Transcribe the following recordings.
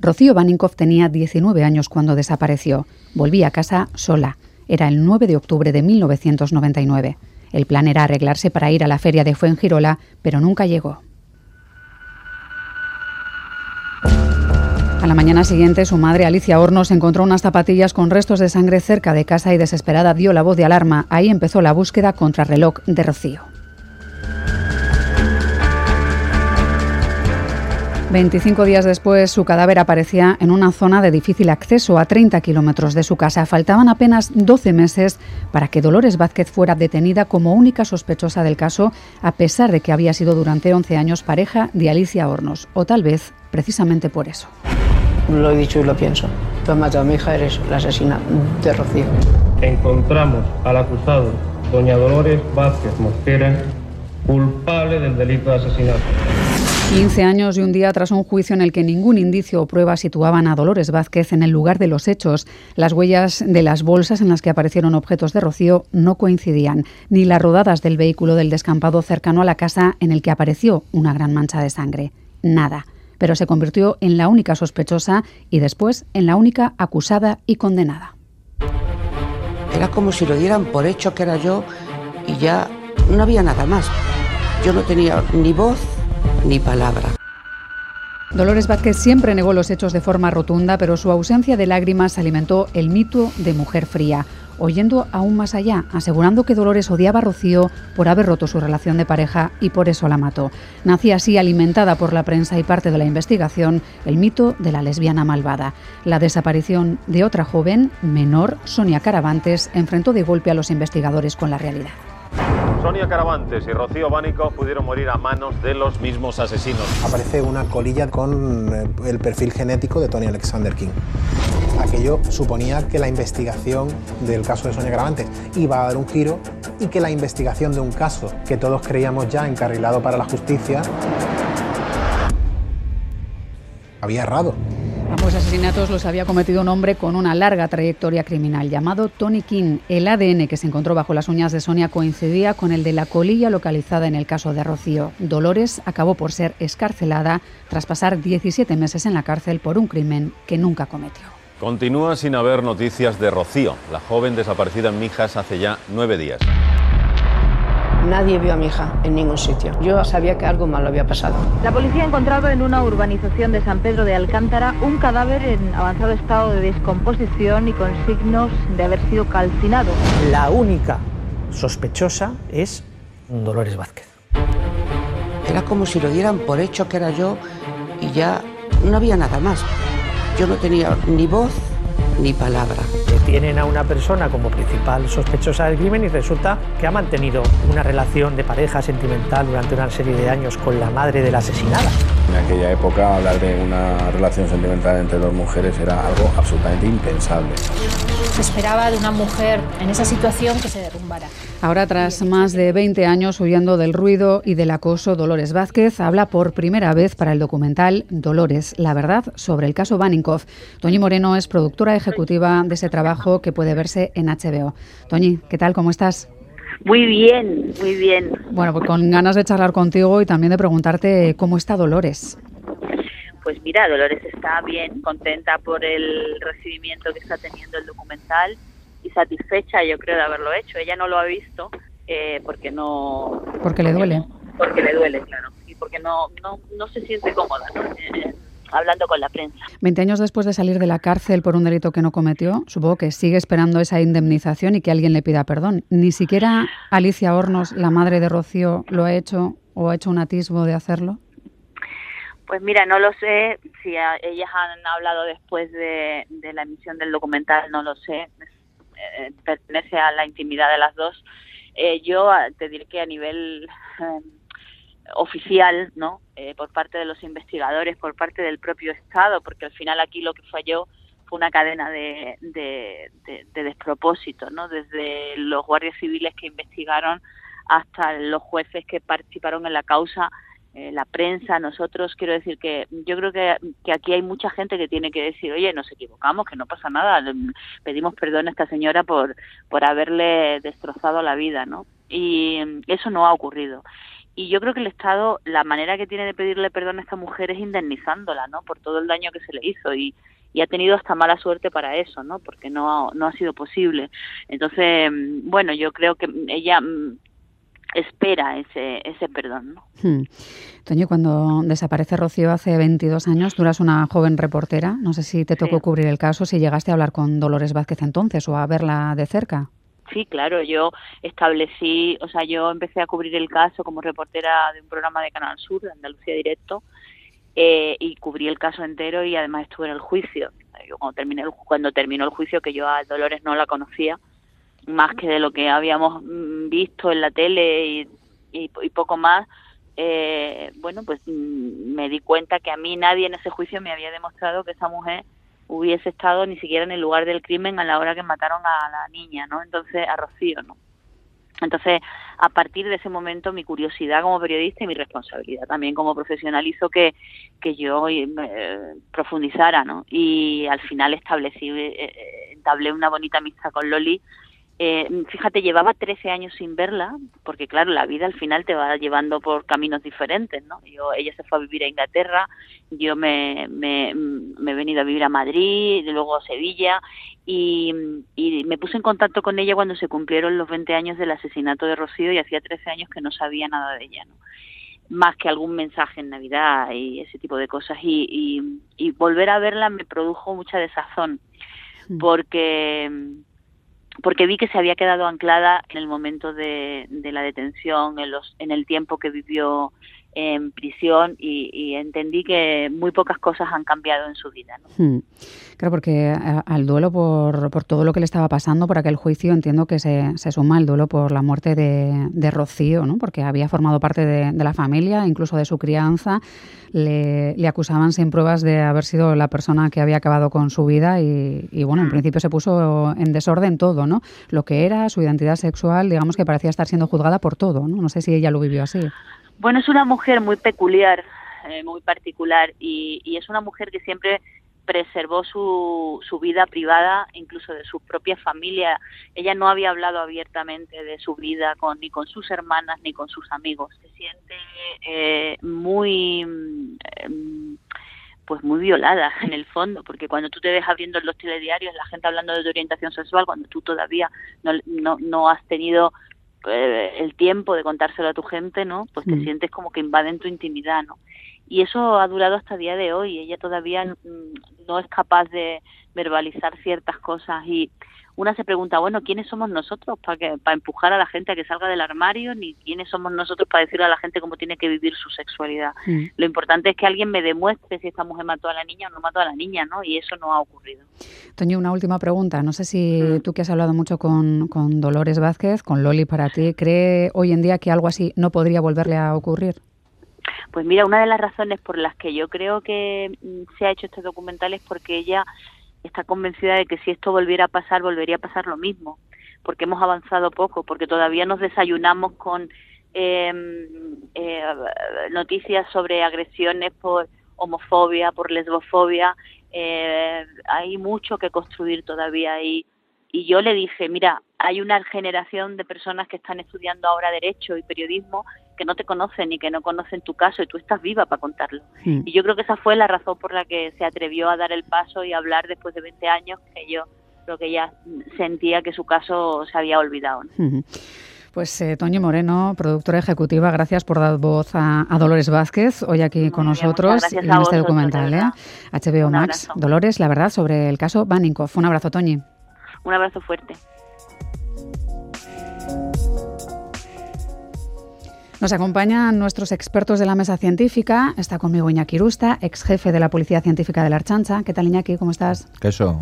Rocío Baninkoff tenía 19 años cuando desapareció. Volvía a casa sola. Era el 9 de octubre de 1999. El plan era arreglarse para ir a la feria de Fuengirola, pero nunca llegó. A la mañana siguiente, su madre, Alicia Hornos, encontró unas zapatillas con restos de sangre cerca de casa y desesperada dio la voz de alarma. Ahí empezó la búsqueda contra reloj de Rocío. 25 días después, su cadáver aparecía en una zona de difícil acceso a 30 kilómetros de su casa. Faltaban apenas 12 meses para que Dolores Vázquez fuera detenida como única sospechosa del caso, a pesar de que había sido durante 11 años pareja de Alicia Hornos, o tal vez precisamente por eso. Lo he dicho y lo pienso. Tú has matado a mi hija, eres la asesina de Rocío. Encontramos al acusado, doña Dolores Vázquez Mosquera, culpable del delito de asesinato. 15 años y un día tras un juicio en el que ningún indicio o prueba situaban a Dolores Vázquez en el lugar de los hechos, las huellas de las bolsas en las que aparecieron objetos de Rocío no coincidían, ni las rodadas del vehículo del descampado cercano a la casa en el que apareció una gran mancha de sangre. Nada. Pero se convirtió en la única sospechosa y después en la única acusada y condenada. Era como si lo dieran por hecho que era yo y ya no había nada más. Yo no tenía ni voz ni palabra. Dolores Vázquez siempre negó los hechos de forma rotunda, pero su ausencia de lágrimas alimentó el mito de mujer fría, oyendo aún más allá, asegurando que Dolores odiaba a Rocío por haber roto su relación de pareja y por eso la mató. Nacía así, alimentada por la prensa y parte de la investigación, el mito de la lesbiana malvada. La desaparición de otra joven, menor, Sonia Caravantes, enfrentó de golpe a los investigadores con la realidad. Sonia Caravantes y Rocío Bánico pudieron morir a manos de los mismos asesinos. Aparece una colilla con eh, el perfil genético de Tony Alexander King. Aquello suponía que la investigación del caso de Sonia Caravantes iba a dar un giro y que la investigación de un caso que todos creíamos ya encarrilado para la justicia había errado. Ambos asesinatos los había cometido un hombre con una larga trayectoria criminal llamado Tony King. El ADN que se encontró bajo las uñas de Sonia coincidía con el de la colilla localizada en el caso de Rocío. Dolores acabó por ser escarcelada tras pasar 17 meses en la cárcel por un crimen que nunca cometió. Continúa sin haber noticias de Rocío, la joven desaparecida en Mijas hace ya nueve días. Nadie vio a mi hija en ningún sitio. Yo sabía que algo malo había pasado. La policía ha encontrado en una urbanización de San Pedro de Alcántara un cadáver en avanzado estado de descomposición y con signos de haber sido calcinado. La única sospechosa es Dolores Vázquez. Era como si lo dieran por hecho que era yo y ya no había nada más. Yo no tenía ni voz ni palabra. Tienen a una persona como principal sospechosa del crimen y resulta que ha mantenido una relación de pareja sentimental durante una serie de años con la madre de la asesinada. En aquella época hablar de una relación sentimental entre dos mujeres era algo absolutamente impensable. Se esperaba de una mujer en esa situación que se derrumbara. Ahora, tras más de 20 años huyendo del ruido y del acoso, Dolores Vázquez habla por primera vez para el documental Dolores, la verdad sobre el caso Baninkoff. Toñi Moreno es productora ejecutiva de ese trabajo que puede verse en HBO. Toñi, ¿qué tal? ¿Cómo estás? Muy bien, muy bien. Bueno, pues con ganas de charlar contigo y también de preguntarte cómo está Dolores. Pues mira, Dolores está bien, contenta por el recibimiento que está teniendo el documental y satisfecha, yo creo, de haberlo hecho. Ella no lo ha visto eh, porque no... Porque le duele. Porque le duele, claro. Y porque no, no, no se siente cómoda ¿no? Hablando con la prensa. Veinte años después de salir de la cárcel por un delito que no cometió, supongo que sigue esperando esa indemnización y que alguien le pida perdón. Ni siquiera Alicia Hornos, la madre de Rocío, lo ha hecho o ha hecho un atisbo de hacerlo. Pues mira, no lo sé. Si ellas han hablado después de, de la emisión del documental, no lo sé. Eh, pertenece a la intimidad de las dos. Eh, yo te diré que a nivel eh, oficial, ¿no? por parte de los investigadores, por parte del propio Estado, porque al final aquí lo que falló fue una cadena de, de, de despropósito, ¿no? Desde los guardias civiles que investigaron hasta los jueces que participaron en la causa eh, la prensa, nosotros, quiero decir que yo creo que, que, aquí hay mucha gente que tiene que decir, oye, nos equivocamos, que no pasa nada, pedimos perdón a esta señora por, por haberle destrozado la vida, ¿no? Y eso no ha ocurrido. Y yo creo que el Estado, la manera que tiene de pedirle perdón a esta mujer es indemnizándola, ¿no? Por todo el daño que se le hizo y, y ha tenido hasta mala suerte para eso, ¿no? Porque no, no ha sido posible. Entonces, mm, bueno, yo creo que ella mm, espera ese, ese perdón, ¿no? Hmm. Toño, cuando desaparece Rocío hace 22 años, tú eras una joven reportera. No sé si te tocó cubrir el caso, si llegaste a hablar con Dolores Vázquez entonces o a verla de cerca. Sí, claro, yo establecí, o sea, yo empecé a cubrir el caso como reportera de un programa de Canal Sur, de Andalucía Directo, eh, y cubrí el caso entero y además estuve en el juicio. Yo cuando, terminé cuando terminó el juicio, que yo a Dolores no la conocía, más que de lo que habíamos mm, visto en la tele y, y, poco más, eh, bueno, pues mm, me di cuenta que a mí nadie en ese juicio me había demostrado que esa mujer hubiese estado ni siquiera en el lugar del crimen a la hora que mataron a la niña, ¿no? Entonces, a Rocío, ¿no? Entonces, a partir de ese momento, mi curiosidad como periodista y mi responsabilidad también como profesional hizo que, que yo eh, profundizara, ¿no? Y al final establecí, eh, eh, entablé una bonita amistad con Loli eh, fíjate, llevaba 13 años sin verla, porque claro, la vida al final te va llevando por caminos diferentes, ¿no? Yo, ella se fue a vivir a Inglaterra, yo me, me, he venido a vivir a Madrid, luego a Sevilla, y, y, me puse en contacto con ella cuando se cumplieron los 20 años del asesinato de Rocío y hacía 13 años que no sabía nada de ella, ¿no? Más que algún mensaje en Navidad y ese tipo de cosas. Y, y, y volver a verla me produjo mucha desazón, hmm. porque porque vi que se había quedado anclada en el momento de, de la detención, en, los, en el tiempo que vivió en prisión y, entendí que muy pocas cosas han cambiado en su vida. Hmm. Claro, porque eh, al duelo por, por, todo lo que le estaba pasando, por aquel juicio, entiendo que se, se suma el duelo por la muerte de, de Rocío, ¿no? porque había formado parte de, de, la familia, incluso de su crianza. Le, le, acusaban sin pruebas de haber sido la persona que había acabado con su vida y, y, bueno, en hmm. principio se puso en desorden todo, ¿no? Lo que era, su identidad sexual, digamos que parecía estar siendo juzgada por todo, ¿no? No sé si ella lo vivió así. Bueno, es una mujer muy peculiar, eh, muy particular y, y, es una mujer que siempre preservó su, su vida privada, incluso de su propia familia. Ella no había hablado abiertamente de su vida con, ni con sus hermanas ni con sus amigos. Se siente eh, muy... Eh, pues muy violada en el fondo, porque cuando tú te dejas viendo en los telediarios la gente hablando de tu orientación sexual, cuando tú todavía no, no, no has tenido eh, el tiempo de contárselo a tu gente, ¿no? Pues te mm. sientes como que invaden tu intimidad, ¿no? Y eso ha durado hasta el día de hoy. Ella todavía no es capaz de verbalizar ciertas cosas y una se pregunta, bueno, ¿quiénes somos nosotros para, que, para empujar a la gente a que salga del armario? Ni quiénes somos nosotros para decirle a la gente cómo tiene que vivir su sexualidad. Mm. Lo importante es que alguien me demuestre si esta mujer mató a la niña o no mató a la niña, ¿no? Y eso no ha ocurrido. Toño, una última pregunta. No sé si mm. tú que has hablado mucho con, con Dolores Vázquez, con Loli para ti, ¿cree hoy en día que algo así no podría volverle a ocurrir? Pues mira, una de las razones por las que yo creo que mm, se ha hecho este documental es porque ella está convencida de que si esto volviera a pasar, volvería a pasar lo mismo, porque hemos avanzado poco, porque todavía nos desayunamos con em, eh, noticias sobre agresiones por homofobia, por lesbofobia, eh, hay mucho que construir todavía y, y yo le dije, mira, hay una generación de personas que están estudiando ahora derecho y periodismo que no te conocen y que no conocen tu caso y tú estás viva para contarlo. Hmm. Y yo creo que esa fue la razón por la que se atrevió a dar el paso y hablar después de 20 años que yo creo que ella sentía que su caso se había olvidado. Pues eh, Toño Moreno, productora ejecutiva, gracias por dar voz a, Dolores Vázquez hoy aquí con nosotros en este documental. ¿eh? HBO Max. Dolores, la verdad, sobre el caso Baninkoff. Un abrazo, Toñi. Un abrazo fuerte. Nos acompañan nuestros expertos de la mesa científica. Está conmigo Iñaki Rusta, ex jefe de la Policía Científica de la Archancha. ¿Qué tal, Iñaki? ¿Cómo estás? ¿Qué eso?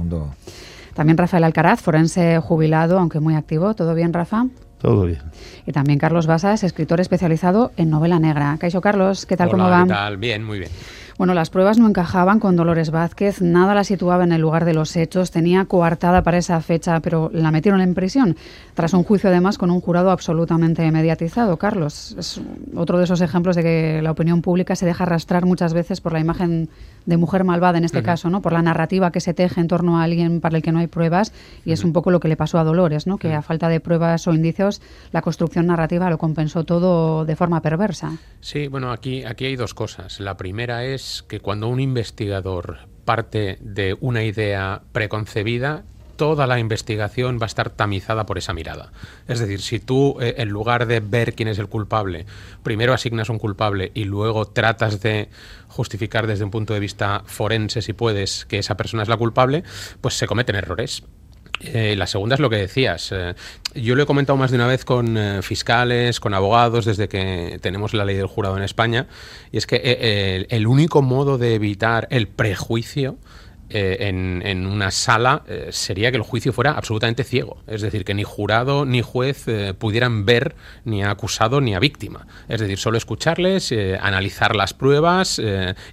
También Rafael Alcaraz, forense jubilado, aunque muy activo. ¿Todo bien, Rafa? Todo bien. Y también Carlos Basas, escritor especializado en novela negra. Caixo Carlos, ¿qué tal? ¿Cómo va? ¿qué tal? Bien, muy bien. Bueno, las pruebas no encajaban con Dolores Vázquez, nada la situaba en el lugar de los hechos, tenía coartada para esa fecha, pero la metieron en prisión, tras un juicio además con un jurado absolutamente mediatizado. Carlos, es otro de esos ejemplos de que la opinión pública se deja arrastrar muchas veces por la imagen de mujer malvada en este caso, ¿no? Por la narrativa que se teje en torno a alguien para el que no hay pruebas, y es un poco lo que le pasó a Dolores, ¿no? Que a falta de pruebas o indicios, la construcción narrativa lo compensó todo de forma perversa. Sí, bueno, aquí, aquí hay dos cosas. La primera es que cuando un investigador parte de una idea preconcebida, toda la investigación va a estar tamizada por esa mirada. Es decir, si tú, eh, en lugar de ver quién es el culpable, primero asignas un culpable y luego tratas de justificar desde un punto de vista forense, si puedes, que esa persona es la culpable, pues se cometen errores. Eh, la segunda es lo que decías. Eh, yo lo he comentado más de una vez con eh, fiscales, con abogados, desde que tenemos la ley del jurado en España, y es que el único modo de evitar el prejuicio eh, en, una sala eh, sería que el juicio fuera absolutamente ciego. Es decir, que ni jurado ni juez eh, pudieran ver ni a acusado ni a víctima. Es decir, solo escucharles, analizar las pruebas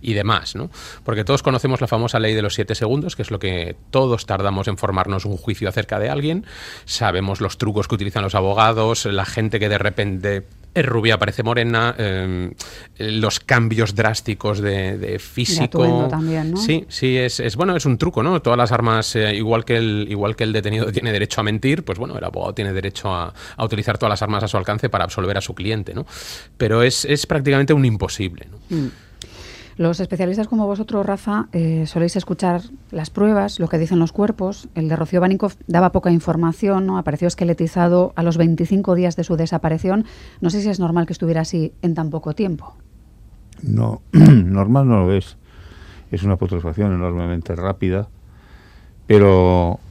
y demás. ¿no? Porque todos conocemos la famosa ley de los siete segundos, que es lo que todos tardamos en formarnos un juicio acerca de alguien. Sabemos los trucos que utilizan los abogados, la gente que de repente es rubia, parece morena, em, los cambios drásticos de, físico. también, ¿no? Sí, sí, es, es, bueno, es un truco, ¿no? Todas las armas, eh, igual, que el, igual que el detenido tiene derecho a mentir, pues bueno, el abogado tiene derecho a, utilizar todas las armas a su alcance para absolver a su cliente, ¿no? Pero es, es prácticamente un imposible, ¿no? Mm. Los especialistas como vosotros, Rafa, eh, soléis escuchar las pruebas, lo que dicen los cuerpos. El de Rocío Banikov daba poca información, ¿no? apareció esqueletizado a los 25 días de su desaparición. No sé si es normal que estuviera así en tan poco tiempo. No, normal no lo es. Es una putrefacción enormemente rápida, pero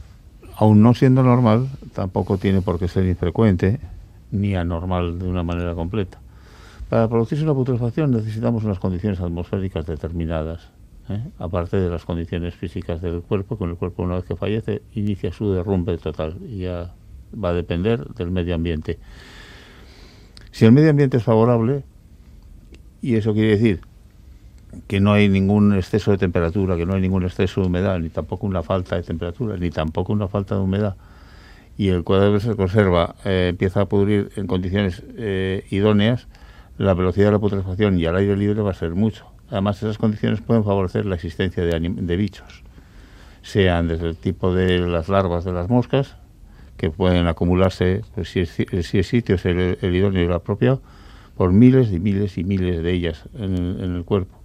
aún no siendo normal, tampoco tiene por qué ser infrecuente ni anormal de una manera completa. Para producirse una putrefacción necesitamos unas condiciones atmosféricas determinadas, ¿eh? aparte de las condiciones físicas del cuerpo, con el cuerpo una vez que fallece inicia su derrumbe total y ya va a depender del medio ambiente. Si el medio ambiente es favorable, y eso quiere decir que no hay ningún exceso de temperatura, que no hay ningún exceso de humedad, ni tampoco una falta de temperatura, ni tampoco una falta de humedad, y el cuadro se conserva, eh, empieza a pudrir en condiciones eh, idóneas, la velocidad de la putrefacción y al aire libre va a ser mucho. Además, esas condiciones pueden favorecer la existencia de, de bichos, sean desde el tipo de las larvas de las moscas, que pueden acumularse, pues, si, el sitio es el, idóneo y el apropiado, por miles y miles y miles de ellas en el, cuerpo.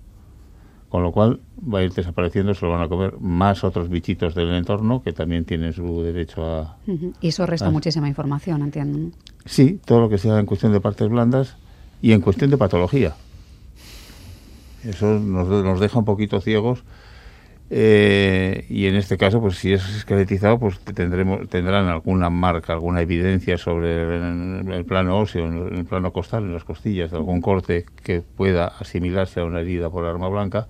Con lo cual va a ir desapareciendo, se lo van a comer más otros bichitos del entorno que también tienen su derecho a... Y eso resta muchísima información, entiendo. Sí, todo lo que sea en cuestión de partes blandas y en cuestión de patología. Eso nos, deja un poquito ciegos. Eh, y en este caso, pues si es esqueletizado, pues tendremos, tendrán alguna marca, alguna evidencia sobre el, plano óseo, en el, plano costal, en las costillas, algún corte que pueda asimilarse a una herida por arma blanca.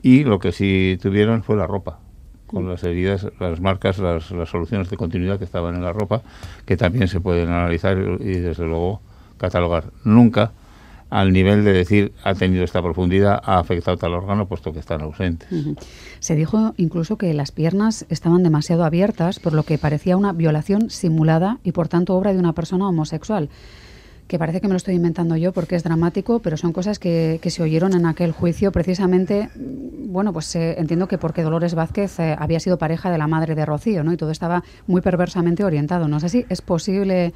Y lo que sí tuvieron fue la ropa, con las heridas, las marcas, las, las soluciones de continuidad que estaban en la ropa, que también se pueden analizar y desde luego catalogar. Nunca al nivel de decir ha tenido esta profundidad, ha afectado tal órgano, puesto que están ausentes. Se dijo incluso que las piernas estaban demasiado abiertas, por lo que parecía una violación simulada y por tanto obra de una persona homosexual. Que parece que me lo estoy inventando yo porque es dramático, pero son cosas que, se oyeron en aquel juicio precisamente, bueno, pues eh, entiendo que porque Dolores Vázquez eh, había sido pareja de la madre de Rocío, ¿no? Y todo estaba muy perversamente orientado. No sé si es posible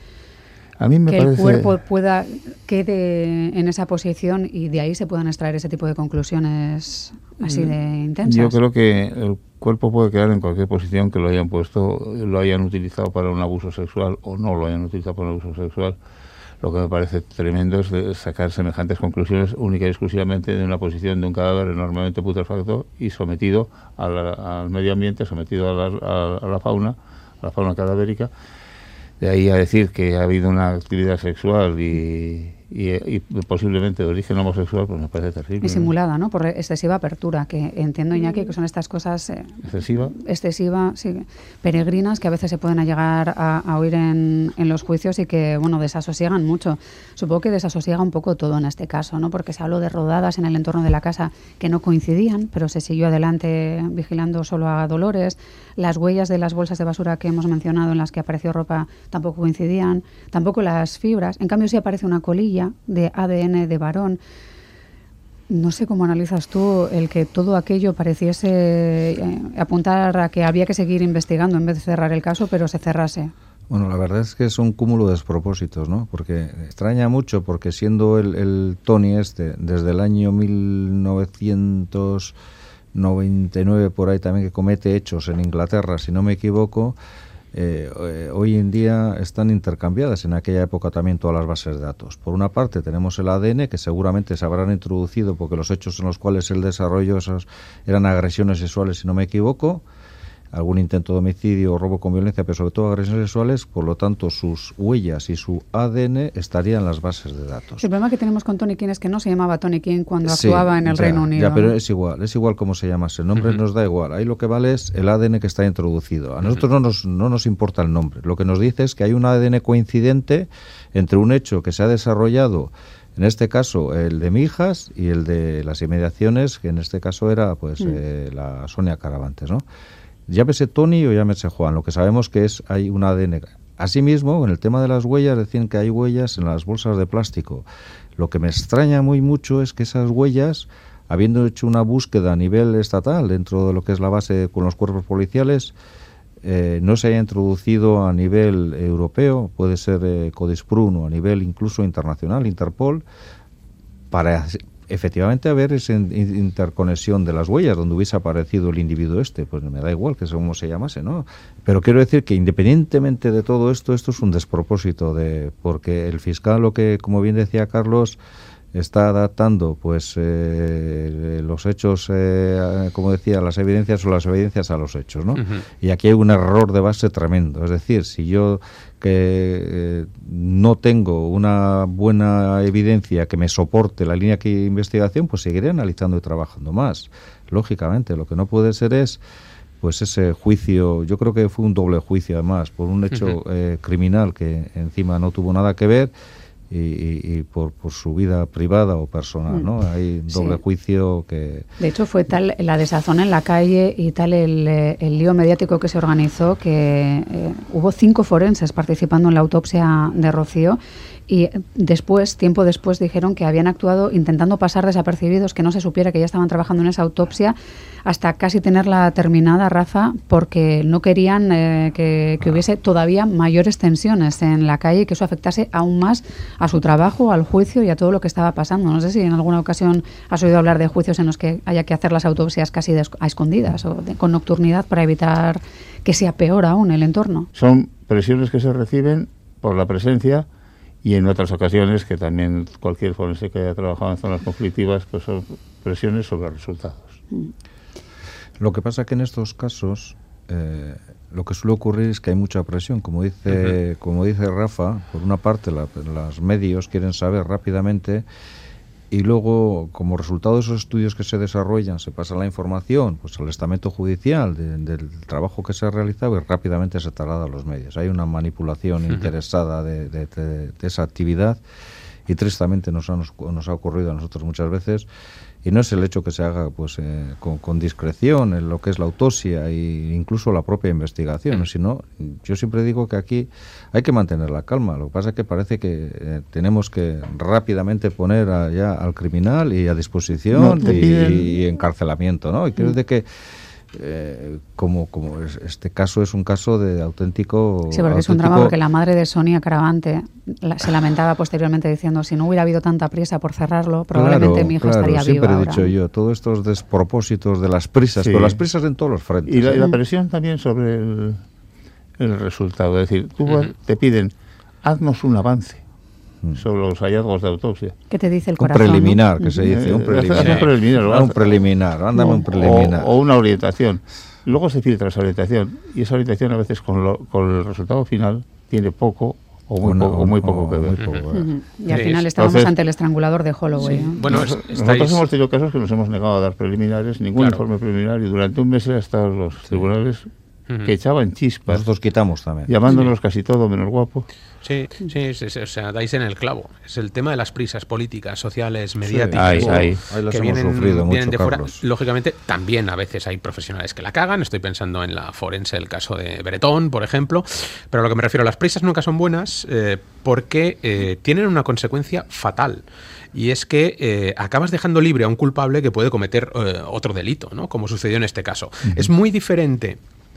que el cuerpo pueda quede en esa posición y de ahí se puedan extraer ese tipo de conclusiones así de mm, intensas. Yo creo que el cuerpo puede quedar en cualquier posición que lo hayan puesto, lo hayan utilizado para un abuso sexual o no lo hayan utilizado para un abuso sexual. Lo que me parece tremendo es sacar semejantes conclusiones única y exclusivamente de una posición de un cadáver enormemente putrefacto y sometido al, medio ambiente, sometido a la, a la fauna, a la fauna cadavérica de ahí a decir que ha habido una actividad sexual y, y, posiblemente de origen homosexual, pues me parece terrible. Y simulada, ¿no? Por excesiva apertura, que entiendo, Iñaki, que son estas cosas... Eh, ¿Excesiva? Excesiva, sí. Peregrinas que a veces se pueden llegar a, oír en, en, los juicios y que, bueno, desasosiegan mucho. Supongo que desasosiega un poco todo en este caso, ¿no? Porque se habló de rodadas en el entorno de la casa que no coincidían, pero se siguió adelante vigilando solo a Dolores. Las huellas de las bolsas de basura que hemos mencionado en las que apareció ropa tampoco coincidían. Tampoco las fibras. En cambio, sí aparece una colilla de ADN de varón. No sé cómo analizas tú el que todo aquello pareciese eh, apuntar a que había que seguir investigando en vez de cerrar el caso, pero se cerrase. Bueno, la verdad es que es un cúmulo de despropósitos, ¿no? Porque extraña mucho, porque siendo el, el Tony este, desde el año 1999 por ahí también que comete hechos en Inglaterra, si no me equivoco, eh, hoy en día están intercambiadas en aquella época también todas las bases de datos. Por una parte tenemos el ADN que seguramente se habrán introducido porque los hechos en los cuales el desarrollo esos eran agresiones sexuales, si no me equivoco, algún intento de homicidio o robo con violencia, pero sobre todo agresiones sexuales, por lo tanto sus huellas y su ADN estarían en las bases de datos. El problema que tenemos con Tony King es que no se llamaba Tony King cuando actuaba en el Reino Unido. Ya, pero es igual, es igual como se llamase. El nombre nos da igual. Ahí lo que vale es el ADN que está introducido. A nosotros no, nos, no nos importa el nombre. Lo que nos dice es que hay un ADN coincidente entre un hecho que se ha desarrollado en este caso el de Mijas y el de las inmediaciones, que en este caso era pues mm. eh, la Sonia Caravantes, ¿no? Llámese Tony o llámese Juan, lo que sabemos que es hay un ADN. Asimismo, en el tema de las huellas, decían que hay huellas en las bolsas de plástico. Lo que me extraña muy mucho es que esas huellas, habiendo hecho una búsqueda a nivel estatal dentro de lo que es la base con los cuerpos policiales, eh, no se haya introducido a nivel europeo, puede ser eh, Codisprun o a nivel incluso internacional, Interpol, para efectivamente haber esa interconexión de las huellas donde hubiese aparecido el individuo este, pues me da igual que sea como se llamase, ¿no? Pero quiero decir que independientemente de todo esto, esto es un despropósito de porque el fiscal lo que, como bien decía Carlos, está adaptando pues eh, los hechos eh, como decía las evidencias o las evidencias a los hechos no y aquí hay un error de base tremendo. Es decir si yo que eh, no tengo una buena evidencia que me soporte la línea de investigación pues seguiré analizando y trabajando más. Lógicamente lo que no puede ser es pues ese juicio, yo creo que fue un doble juicio además, por un hecho criminal que encima no tuvo nada que ver y, por, por, su vida privada o personal, ¿no? Mm. Hay doble juicio que... De hecho, fue tal la desazón en la calle y tal el, eh, el lío mediático que se organizó que eh, hubo cinco forenses participando en la autopsia de Rocío y después, tiempo después, dijeron que habían actuado intentando pasar desapercibidos, que no se supiera que ya estaban trabajando en esa autopsia, hasta casi tenerla terminada, Rafa, porque no querían eh, que, hubiese todavía mayores tensiones en la calle y que eso afectase aún más a su trabajo, al juicio y a todo lo que estaba pasando. No sé si en alguna ocasión has oído hablar de juicios en los que haya que hacer las autopsias casi a escondidas o con nocturnidad para evitar que sea peor aún el entorno. Son presiones que se reciben por la presencia y en otras ocasiones, que también cualquier forense que haya trabajado en zonas conflictivas, pues son presiones sobre resultados. Lo que pasa que en estos casos eh, lo que suele ocurrir es que hay mucha presión, como dice, como dice Rafa, por una parte los medios quieren saber rápidamente y luego, como resultado de esos estudios que se desarrollan, se pasa la información pues al estamento judicial del trabajo que se ha realizado y rápidamente se traslada a los medios. Hay una manipulación interesada de, esa actividad y tristemente nos nos ha ocurrido a nosotros muchas veces y no es el hecho que se haga pues eh, con, discreción en lo que es la autopsia e incluso la propia investigación, mm. sino yo siempre digo que aquí hay que mantener la calma. Lo que pasa es que parece que eh, tenemos que rápidamente poner ya al criminal y a disposición y, encarcelamiento, ¿no? Y creo mm. de que eh, como, como este caso es un caso de auténtico... Sí, porque es un drama porque la madre de Sonia Caravante se lamentaba posteriormente diciendo si no hubiera habido tanta prisa por cerrarlo, probablemente mi hijo estaría siempre vivo he dicho yo, todos estos despropósitos de las prisas, pero las prisas en todos los frentes. Y la, ¿eh? presión también sobre el, resultado, es decir, tú te piden, haznos un avance. Sobre los hallazgos de autopsia. ¿Qué te dice el corazón? Un preliminar, que se dice, un preliminar. un preliminar, un preliminar, ándame un preliminar. O, una orientación. Luego se filtra esa orientación y esa orientación a veces con, con el resultado final tiene poco, o muy, Una- poco, o muy o- poco que o ver. muy poco. Y al Sí, final estábamos entonces- ante el estrangulador de Holloway. ¿no? Bueno, es- Nosotros estáis- hemos tenido casos que nos hemos negado a dar preliminares, ningún Claro. informe preliminar, y durante un mes han estado los tribunales Que echaban chispas, Nosotros quitamos también. llamándonos casi todo menos guapo. Sí, sí, sí, sí, o sea, dais en el clavo. Es el tema de las prisas políticas, sociales, mediáticas. ahí, que- ahí. Que hemos vienen, sufrido vienen mucho, de fuera. Carlos. Lógicamente, también a veces hay profesionales que la cagan. Estoy pensando en la forense, el caso de Bretón, por ejemplo. Pero a lo que me refiero, las prisas nunca son buenas eh, porque eh, tienen una consecuencia fatal. Y es que eh, acabas dejando libre a un culpable que puede cometer eh, otro delito, ¿no? Como sucedió en este caso. Es muy diferente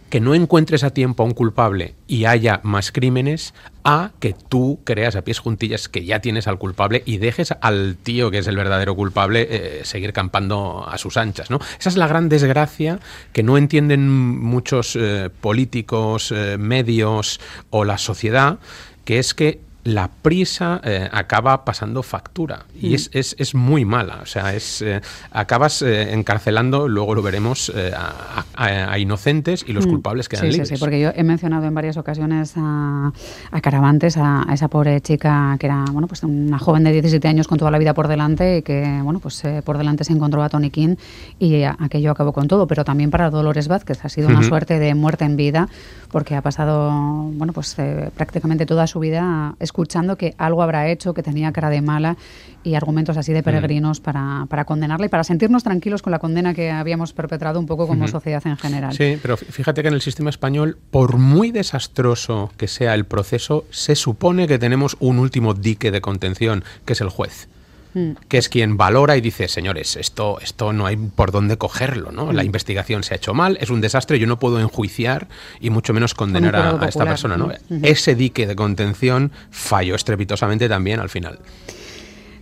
que no encuentres a tiempo a un culpable y haya más crímenes a que tú creas a pies juntillas que ya tienes al culpable y dejes al tío que es el verdadero culpable eh, seguir campando a sus anchas, ¿no? Esa es la gran desgracia que no entienden muchos eh, políticos, eh, medios o la sociedad, que es que la prisa eh, acaba pasando factura y Mm. es, es, es muy mala. O sea, es eh, acabas eh, encarcelando, luego lo veremos, eh, a, a- a inocentes y los Mm. culpables quedan sí, libres. Sí, sí, porque yo he mencionado en varias ocasiones a, a Caravantes, a, esa pobre chica que era bueno, pues una joven de 17 años con toda la vida por delante y que bueno, pues eh, por delante se encontró a Tony King y a- aquello acabó con todo. Pero también para Dolores Vázquez ha sido una suerte de muerte en vida porque ha pasado bueno, pues eh, prácticamente toda su vida escuchando que algo habrá hecho, que tenía cara de mala y argumentos así de peregrinos para, para condenarla y para sentirnos tranquilos con la condena que habíamos perpetrado un poco como sociedad en general. Sí, pero fí- fíjate que en el sistema español, por muy desastroso que sea el proceso, se supone que tenemos un último dique de contención, que es el juez. Mm. que es quien valora y dice, señores, esto, esto no hay por dónde cogerlo, ¿no? Mm. La investigación se ha hecho mal, es un desastre, yo no puedo enjuiciar y mucho menos condenar a, esta persona, ¿no? mm. Ese dique de contención falló estrepitosamente también al final.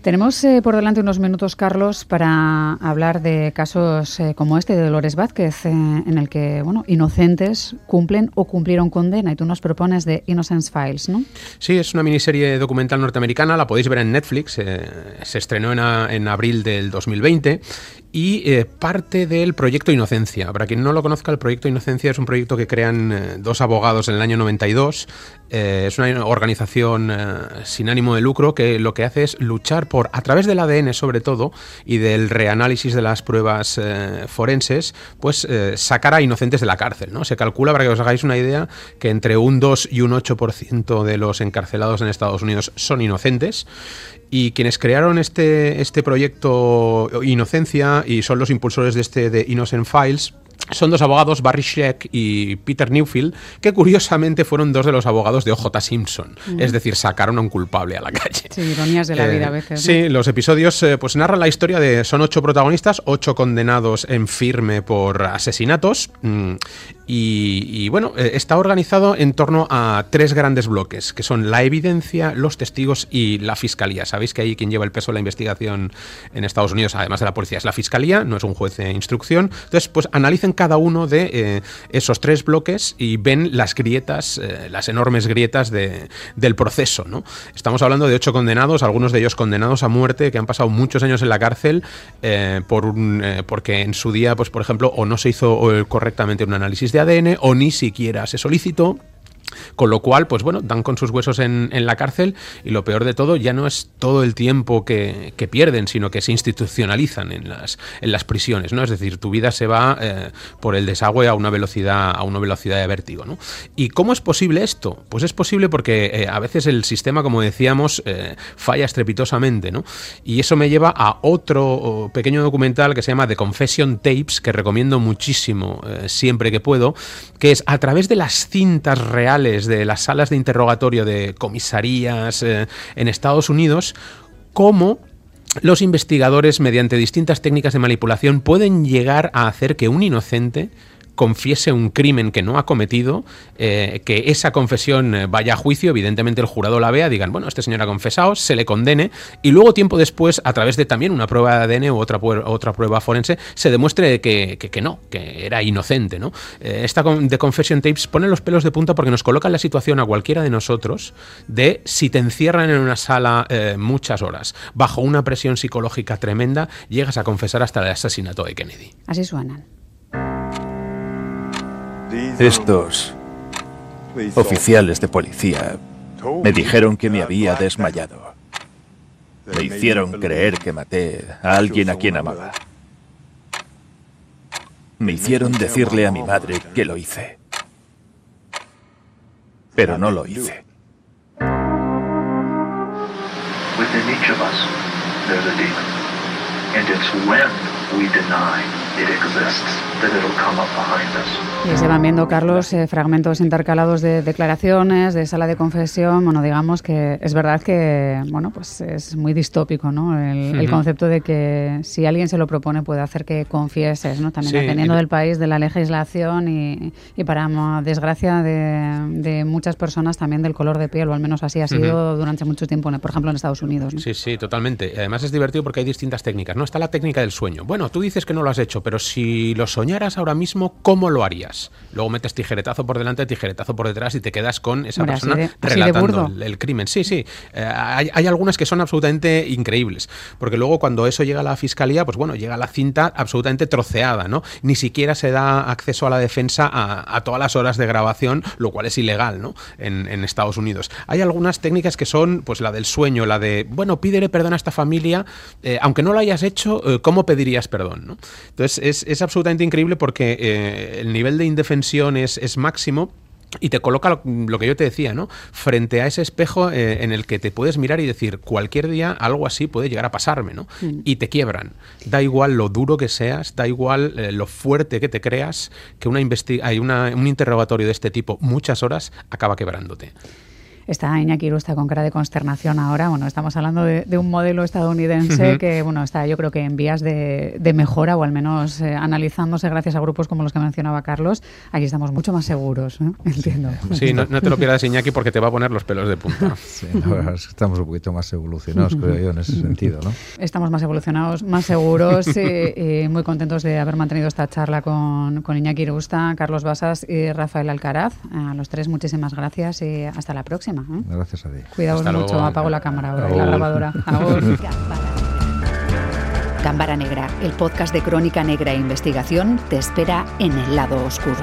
Tenemos eh, por delante unos minutos, Carlos, para hablar de casos eh, como este de Dolores Vázquez, eh, en el que bueno, inocentes cumplen o cumplieron condena. Y tú nos propones de Innocence Files, ¿no? Sí, es una miniserie documental norteamericana, la podéis ver en Netflix, se estrenó en, en abril del 2020 y eh, parte del proyecto Inocencia. Para quien no lo conozca, el proyecto Inocencia es un proyecto que crean eh, dos abogados en el año 92. Eh, es una organización eh, sin ánimo de lucro que lo que hace es luchar por, a través del ADN sobre todo, y del reanálisis de las pruebas forenses, pues sacar a inocentes de la cárcel. ¿no? Se calcula, para que os hagáis una idea, que entre un 2 y un 8% de los encarcelados en Estados Unidos son inocentes. Y quienes crearon este, este proyecto Inocencia y son los impulsores de este de Innocent Files son dos abogados, Barry Scheck y Peter Newfield, que curiosamente fueron dos de los abogados de OJ Simpson. Mm. Es decir, sacaron a un culpable a la calle. Sí, ironías de la Eh, vida a veces. ¿no? Sí, los episodios eh, pues narran la historia de son ocho protagonistas, ocho condenados en firme por asesinatos mm, y, y, bueno eh, está organizado en torno a tres grandes bloques que son la evidencia, los testigos y la fiscalía. Sabéis que ahí quien lleva el peso de la investigación en Estados Unidos, además de la policía, es la fiscalía, no es un juez de instrucción. Entonces, pues analicen cada uno de eh, esos tres bloques y ven las grietas, eh, las enormes grietas de- del proceso. ¿no? Estamos hablando de ocho condenados, algunos de ellos condenados a muerte, que han pasado muchos años en la cárcel eh, por un, porque en su día, pues por ejemplo, o no se hizo correctamente un análisis de ADN o ni siquiera se solicitó. Con lo cual, pues bueno, dan con sus huesos en, en la cárcel y lo peor de todo ya no es todo el tiempo que, pierden, sino que se institucionalizan en las, en las prisiones, ¿no? Es decir, tu vida se va eh, por el desagüe a una velocidad, a una velocidad de vértigo, ¿no? ¿Y cómo es posible esto? Pues es posible porque eh, a veces el sistema, como decíamos, eh, falla estrepitosamente, ¿no? Y eso me lleva a otro pequeño documental que se llama The Confession Tapes, que recomiendo muchísimo siempre que puedo, que es a través de las cintas reales de las salas de interrogatorio de comisarías eh, en Estados Unidos, cómo los investigadores, mediante distintas técnicas de manipulación, pueden llegar a hacer que un inocente confiese un crimen que no ha cometido, eh, que esa confesión eh, vaya a juicio, evidentemente el jurado la vea, digan, bueno, este señor ha confesado, se le condene, y luego tiempo después, a través de también una prueba de ADN u otra, otra prueba forense, se demuestre que, que- no, que era inocente. ¿no? Eh, esta de Confession Tapes pone los pelos de punta porque nos coloca en la situación a cualquiera de nosotros de si te encierran en una sala muchas horas, bajo una presión psicológica tremenda, llegas a confesar hasta el asesinato de Kennedy. Así suenan. Estos oficiales de policía Me dijeron que me había desmayado. Me hicieron creer que maté a alguien a quien amaba. Me hicieron decirle a mi madre que lo hice. Pero no lo hice. Y se van viendo, Carlos, eh, fragmentos intercalados de declaraciones, de sala de confesión. Bueno, digamos que es verdad que, bueno, pues es muy distópico, ¿no? El, el Ujú. concepto de que si alguien se lo propone puede hacer que confieses, ¿no? También Sí, dependiendo y- del país, de la legislación y, y para desgracia de, de muchas personas también del color de piel, o al menos así ha sido durante mucho tiempo, por ejemplo, en Estados Unidos. ¿no? Sí, sí, totalmente. Además es divertido porque hay distintas técnicas. No está la técnica del sueño. Bueno, tú dices que no lo has hecho, pero si lo soñaras ahora mismo, ¿cómo lo harías? Luego metes tijeretazo por delante, tijeretazo por detrás y te quedas con esa así persona de- así de relatando el, el crimen. Sí, sí. Eh, hay, hay algunas que son absolutamente increíbles. Porque luego cuando eso llega a la fiscalía, pues bueno, llega la cinta absolutamente troceada, ¿no? Ni siquiera se da acceso a la defensa a, a todas las horas de grabación, lo cual es ilegal, ¿no? En, en Estados Unidos. Hay algunas técnicas que son, pues la del sueño, la de, bueno, pídele perdón a esta familia, eh, aunque no lo hayas hecho, eh, ¿cómo pedirías perdón? ¿no? Entonces es, es absolutamente increíble porque eh, el nivel de indefensión es, es máximo. Y te coloca lo, lo que yo te decía, ¿no? Frente a ese espejo eh, en el que te puedes mirar y decir, cualquier día algo así puede llegar a pasarme, ¿no? Mm. Y te quiebran. Da igual lo duro que seas, da igual eh, lo fuerte que te creas, que una hay una- un interrogatorio de este tipo, muchas horas, acaba quebrándote. Está Iñaki Irusta con cara de consternación ahora. Bueno, estamos hablando de, de un modelo estadounidense que, bueno, está yo creo que en vías de, de mejora o al menos eh, analizándose gracias a grupos como los que mencionaba Carlos. Aquí estamos mucho más seguros, ¿no? Entiendo. Sí, no, no te lo pierdas, Iñaki, porque te va a poner los pelos de punta. Sí, la verdad es que estamos un poquito más evolucionados, creo yo, en ese sentido, ¿no? Estamos más evolucionados, más seguros y, y muy contentos de haber mantenido esta charla con, con Iñaki Irusta, Carlos Basas y Rafael Alcaraz. A los tres muchísimas gracias y hasta la próxima. ¿Eh? Gracias a ti. Cuidaos Hasta mucho, luego. apago la cámara ahora y la grabadora. Cámara Negra, el podcast de crónica negra e investigación, te espera en el lado oscuro.